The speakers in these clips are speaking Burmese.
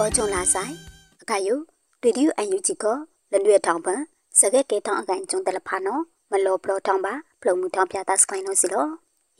အောချုံလာဆိုင်အခါယုရေဒီယိုအန်ယူဂျီကလလွေထောင်ပန်စကဲကေထောင်အကန်ကျုံတလဖာနော်မလောပလောထောင်ပါဖလုံမှုထောင်ပြတာစကိုင်းနော်စီလော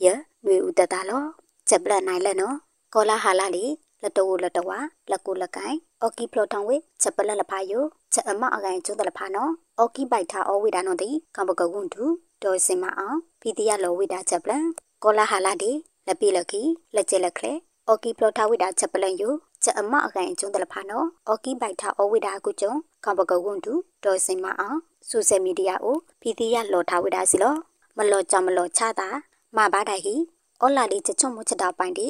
ယနွေဦးတတာလောချက်ပလက်နိုင်လဲနော်ကောလာဟာလာလီလတဝလတဝလကုလကိုင်အော်ကီဖလောထောင်ဝေချက်ပလက်လဖာယုချက်အမအကန်ကျုံတလဖာနော်အော်ကီပိုက်ထားအောဝေဒါနော်တိကံပကဝွန်တူဒေါ်စင်မအောင်ဖီတီယလောဝေဒါချက်ပလန်ကောလာဟာလာဒီလပိလကီလက်ကျလက်ခလေအော်ကီဖလောထားဝေဒါချက်ပလန်ယု ချက်အမအကန်ကျုံတလဖာနော်အော်ကီပိုက်ထားအောဝေဒါကုကျုံကံပကဝွန်တူဒေါ်စင်မအောင်ဆိုဆယ်မီဒီယာကိုဖီတီယလောထားဝေဒါစီလောမလောကြမလောချတာမဘာဒိုင်ဟီအော်လာဒီချချုံမချက်တာပိုင်ဒီ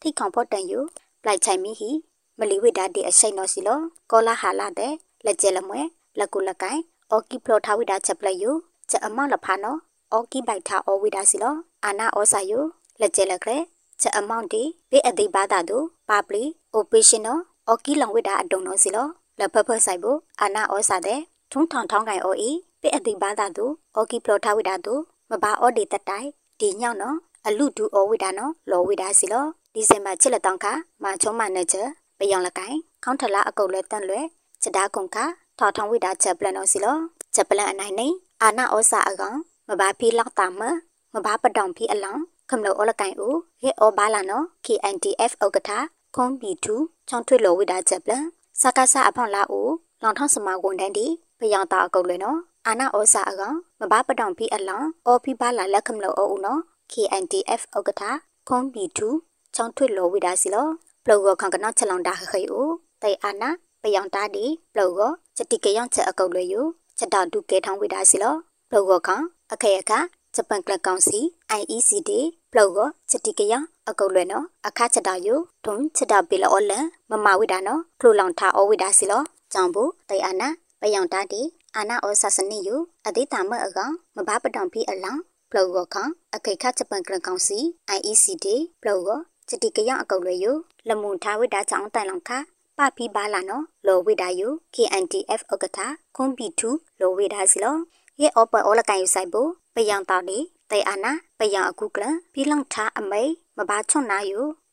ထိခေါင်ဖို့တန်ယူပလိုက်ချိုင်မီဟီမလီဝိဒါဒီအရှိန်နော်စီလောကောလာဟာလာတဲ့လက်ကျဲလမွဲလက်ကုလက်ကိုင်အော်ကီဖလိုထားဝိဒါချက်ပလက်ယူချက်အမောက်လဖာနော်အော်ကီဘိုက်ထားအော်ဝိဒါစီလောအာနာအောစာယူလက်ကျဲလက်ကလေး ချက်အမောက်ဒီဘေးအသိဘာသာတို့ပါပလီအိုပရေရှင်နော်အော်ကီလောင်ဝိဒါအတုံနော်စီလောလက်ဖဖဆိုင်ဖို့အာနာအောစာတဲ့ထုံထောင်ထောင်းကိုင်အော်အီဘေးအသိဘာသာတို့အော်ကီဖလိုထားဝိဒါတို့မဘာအော်ဒီတတိုင်ဒီညောင်းနော်အလူဒူအော်ဝိဒါနော်လော်ဝိဒါစီလောဒီဇင်ဘာချစ်လက်တောင်းခါမာချုံမနဲ့ချပယောင်လကိုင်ခေါင်းထလာအကုတ်လဲတန့်လွယ်ချက်တာကုံခါထော်ထောင်ဝိဒါချက်ပလန်နော်စီလောချက်ပလန်အနိုင်နေအာနာဩစာအကောင်မဘာဖီလောက်တာမမဘာပတောင်ဖီအလောင်း ခမလို့ဩလကိုင်ဦးဟေဩဘာလာနော် KNTF ဥက္ကဋ္ဌခွန်ဘီတူချောင်းထွေလောဝိဒါချက်ပလန်စကားဆအဖောင်းလာဦးလောင်ထောင်းစမဝန်တန်းဒီပယောင်တာအကုတ်လဲနော်အာနာဩစာအကောင်မဘာပတောင်ဖီအလောင်းဩဖီဘာလာလက်ခမလို့ဩဦးနော် KNTF ဥက္ကဋ္ဌခွန်ဘီတူချောင်းထွေလောဝိဒါစီလောပလောကခန့်ကနောက်ချက်လောင်တာခေဦးတေအာနာပယောင်တာဒီပလောကချက်တိကယောင်ချက်အကုတ်လွေယူချက်တောက်ဒုကေထောင်းဝိဒါစီလောပလောကခန့်အခေအခဂျပန်ကလကောင်စီ IECD ပလောကချက်တိကယောင်အကုတ်လွေနော်အခါချက်တောက်ယူထုံချက်တောက်ပေလောလန်မမဝိဒါနော်ခလိုလောင်ထားအဝိဒါစီလောကြောင့်ဘူးတေအာနာပယောင်တာဒီအာနာဩဆာစနိယူအတိတာမအကောင်မဘာပတောင်ဖီအလောင်းပလောကခန့်အခေခဂျပန်ကလကောင်စီ IECD ပလောကချတိကရအကုတ်လွေယလမွန်ထားဝိတာချောင်းတိုင်လောင်ခပပီပါလာနော်လောဝိတာယ KNTF ဥက္ကဋ္ဌခွန်ပီတူလောဝိတာစီလောရဲ့အောပအောလကန်ယူဆိုင်ဖို့ပယံတောက်ဒီ တေအာနာပယံအကုကလဖီလောင်ထားအမိမဘာချွန်နာယ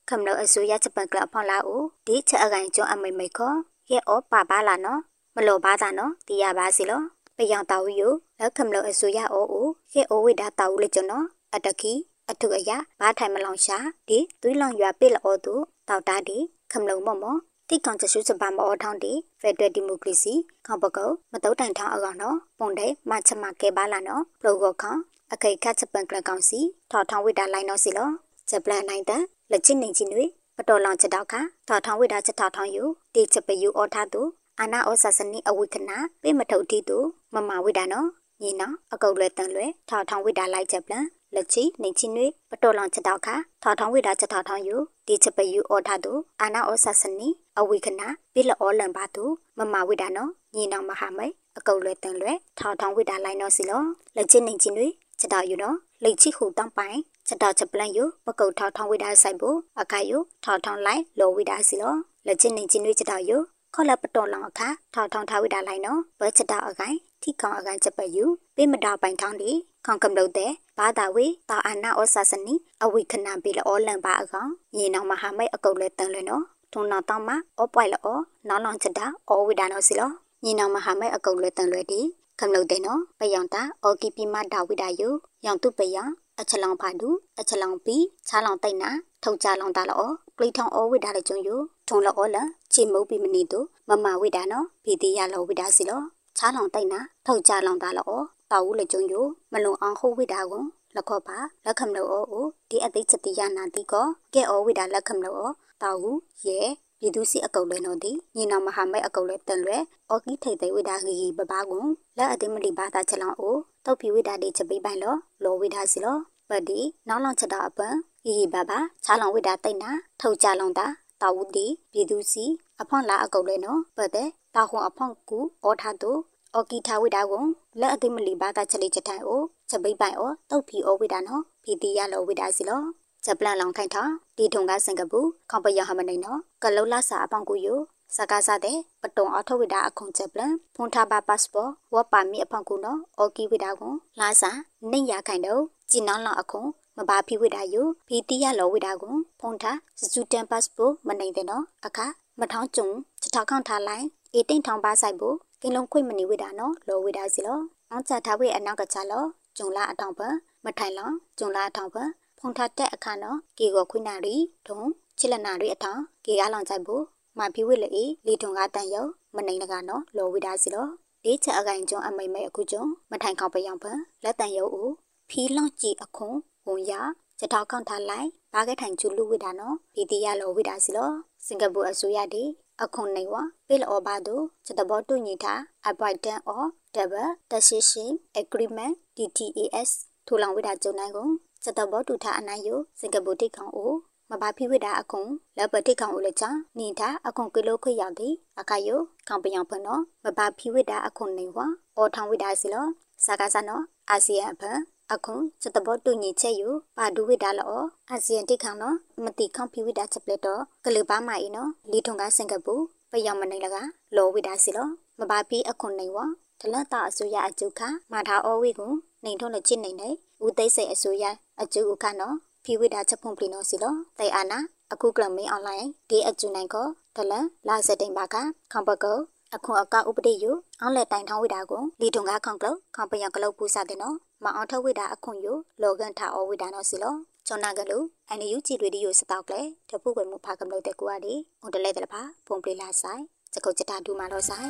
ခမလောအစိုးရချပန်ကလဖောင်းလာဦးဒီချက်အကန်ကျွန်းအမိမိခောရဲ့အောပပါလာနော်မလောပါတာနော်တရားပါစီလောပယံတောက်ယလက်ခမလောအစိုးရအိုဦးရဲ့အိုဝိတာတောက်ဦးလေကျွန်းနော်အတကီအထုအယဘာထိုင်မလောင်ရှာဒီသွေးလောင်ရွာပိလောသူတောက်တာဒီခမလုံမမတိကောင်ချဆုစပါမောထောင်းဒီဖက်ဒရယ်ဒီမိုကရေစီခေါပကောမတုတ်တိုင်ထောင်းအကောင်နော်ပုံတဲ့မချမကဲပါလာနော်ပလောကောခေါ အခိတ်ခတ်ချပန်ကလကောင်စီထော်ထောင်းဝိတာလိုက်နော်စီလောဂျပလန်နိုင်တဲ့လက်ချစ်နေချင်းတွေပတော်လောင်ချက်တော့ခါထော်ထောင်းဝိတာချက်ထော်ထောင်းယူတေချက်ပယူအော်ထားသူအာနာဩဆာစနိအဝိခနာပေမထုတ်တီသူမမဝိတာနော်ညီနော်အကုတ်လွယ်တန်လွယ်ထော်ထောင်းဝိတာလိုက်ချက်ပလန်လက်ချီနေချင်းတွေပတော်လောင်ချက်တော့ခါထောက်ထောင်းဝိတာချက်ထောက်ထောင်းယူဒီချက်ပယူအော်ထားသူအာနာဩဆာစနီအဝိခနာပိလအောလန်ပါသူမမဝိတာနော်ညီနောင်မဟာမိတ်အကုတ်လွယ်တန်လွယ်ထောက်ထောင်းဝိတာလိုက်နော်စီလောလက်ချီနေချင်းတွေ ချက်တော့ယူနော်လက်ချီဟူတောင်းပိုင်ချက်တော့ချက်ပလန်ယူပကုတ်ထောက်ထောင်းဝိတာဆိုင်ဖို့အခါယူထောက်ထောင်းလိုက်လောဝိတာစီလောလက်ချီနေချင်းတွေချက်တော့ယူခေါ်လပတော်လောင်အခါထောက်ထောင်းထားဝိတာလိုက်နော်ဘချက်တော့အကိုင်ထိကောင်အကန်ချက်ပယူပေမတာပိုင်ထောင်းဒီခေါကံလို့တဲ့ဘာသာဝေတာအနာဩစာစနီအဝိခဏပေလောလန်ပါအကောင်ညီနောင်မဟာမိတ်အကုတ်လဲတန်လွင်နော်ထုံနာတောင်းမဩပွိုင်လောနောင်လောင်ချက်တာဩဝိဒါနောစီလောညီနောင်မဟာမိတ်အကုတ်လဲတန်လွယ်ဒီ ကံလို့တဲ့နော်ပယောင်တာဩကီပီမဒါဝိဒါယုရောင်တုပယံအချလောင်ဖာဒူအချလောင်ပီချားလောင်တိတ်နာထုံကြလောင်တာလောကလိထောင်ဩဝိဒါလေကျုံယုထုံလောလချေမုတ်ပီမနီတုမမဝိဒါနော်ဘီတိယလောဝိဒါစီလောချားလောင်တိတ်နာထုံကြလောင်တာလောတောက်ဦးလေကျုံယမလုံအောင်ဟုတ်ဝိတာကိုလက်ခောပါလက်ခမလို့အိုဒီအသိချက်တိယနာတိကောကဲဩဝိတာလက်ခမလို့တောက်ဦးရဲ ပြည်သူစီအကုတ်လဲနော်ဒီညီနောင်မဟာမိတ်အကုတ်လဲတန်လွဲအော်ကီထိတ်သိဝိတာဂီပပကွန်လက်အသိမတိဘာသာချက်လောင်အိုတောက်ပြဝိတာဒီချက်ပိပိုင်လောလောဝိတာစီလောပဒီနောက်လောင်ချက်တာအပန်ဂီဘဘာချာလောင်ဝိတာတိတ်နာထုတ်ကြလောင်တာတောက်ဦးဒီပြည်သူစီအဖွန်လာအကုတ်လဲနော်ပတ်တဲ့တာခွန်အဖွန်ကူအောထားသူအော်ကီထာဝိဒါကိုလက်အသိမလီဘာသာချက်လေးချက်ထိုင်ကိုချက်ပိပိုင်အောတုတ်ဖီအောဝိဒါနော်ဖီတီရလောဝိဒါစီလော ချက်ပလန်လောင်ခိုင်ထာတီထုံကစင်ကပူခေါပယဟမနေနော်ကလုလာစာအပေါင်ကိုယစကားစားတဲ့ပတုံအထဝိဒါအခုံချက်ပလန်ဖုန်ထားပါပတ်စပိုဝပါမီအဖောင်ကူနော်အော်ကီဝိဒါကိုလာစာနေရခိုင်တော့ဂျီနောင်းလောင်အခုံမဘာဖီဝိဒါယဖီတီရလောဝိဒါကိုဖုန်ထားစစူတန်ပတ်စပိုမနေတဲ့နော်အခါမမထောင်းကျုံချထောက်ခေါန့်ထားလိုက်အေတိန်ထောင်ပါဆိုင်ဖို့ကင်းလုံးခွေမနေဝိတာနော်လောဝိတာစီလောအောင်ချထားဝိအနောက်ကချလောကျုံလာအထောင်ပမထိုင်လောကျုံလာအထောင်ပ ဖုန်ထတဲ့အခါနော်ကေကိုခွိနာရီထုံချစ်လနာရီအထောင်ကေကားလောင်ကြိုက်ဖို့မဖီဝိလေလီထုံကတန်ယောမနိုင်လကနော်လောဝိတာစီလောဒီချက်အကိုင်ကျုံအမိမ့်မဲအခုကျုံမထိုင်ခေါပယောင်ပလက်တန်ယောဦးဖီလောင်ကြည့်အခုံဝန်ရချက်ထောက်ခေါန့်ထားလိုက်ဘာကထိုင်ချူလူဝိတာနော်ဒီတီရလောဝိတာစီလောစင်ကာပူအစိုးရဒီအခုံနေဝပေလောဘာဒိုချက်တဘောတူညီတာ avoidance of double taxation agreement DTAS ထူလောင်ဝိတာကျုံနိုင်ကိုချ က်တဘောတူထားအနိုင်ယစင်ကာပူတိခေါင်အိုမဘာဖိဝိတာအခုံလက်ပတိခေါင်အိုလေချာနေတာအခုံကီလိုခွေရောက်သည်အခါယခေါင်ပယောင်ဖနော်မဘာဖိဝိတာအခုံနေဝအော်ထောင်ဝိတာစီလောစကားစနော်အာဆီယံဖအခုစတဘောတူညီချက်ယူပါဒူဝိဒါလောအာဆီယံတိခေါနော်မတိခေါဖိဝိဒါချက်ပလက်တော့ကလူပါမိုင်နော်လီထုံကစင်ကာပူပယောင်မနိုင်လကလောဝိဒါစီလောမဘာဖိအခုံနေဝတလတ်တာအစိုးရအကျုခမာထားအောဝိကိုနေထုံးလက်ချစ်နေနေဦးသိစိတ်အစိုးရ အကျုခနော်ဖိဝိဒါချက်ဖုန်ပလီနော်စီလောတိုင်အာနာအခုကလမင်းအွန်လိုင်းဒီအကျူနိုင်ကိုတလန်လာစတိန်ပါကခေါပကောအခုအကဥပဒေယူအောင်လက်တိုင်ထောင်းဝိတာကိုလီထုံကခေါကလခေါပယံကလုတ်ပူစားတဲ့နော်မအောင်ထဝိတာအခုယူလောကန်ထာအဝိတာနော်စီလောချောနာကလူအန်ယူကြည်တွေဒီယိုစတောက်လေတပုကွယ်မှုဖာကမလို့တဲ့ကွာဒီဟိုတလဲတလဖာဖုန်ပလီလာဆိုင်စကုတ်ချတာဒူမာတော့ဆိုင်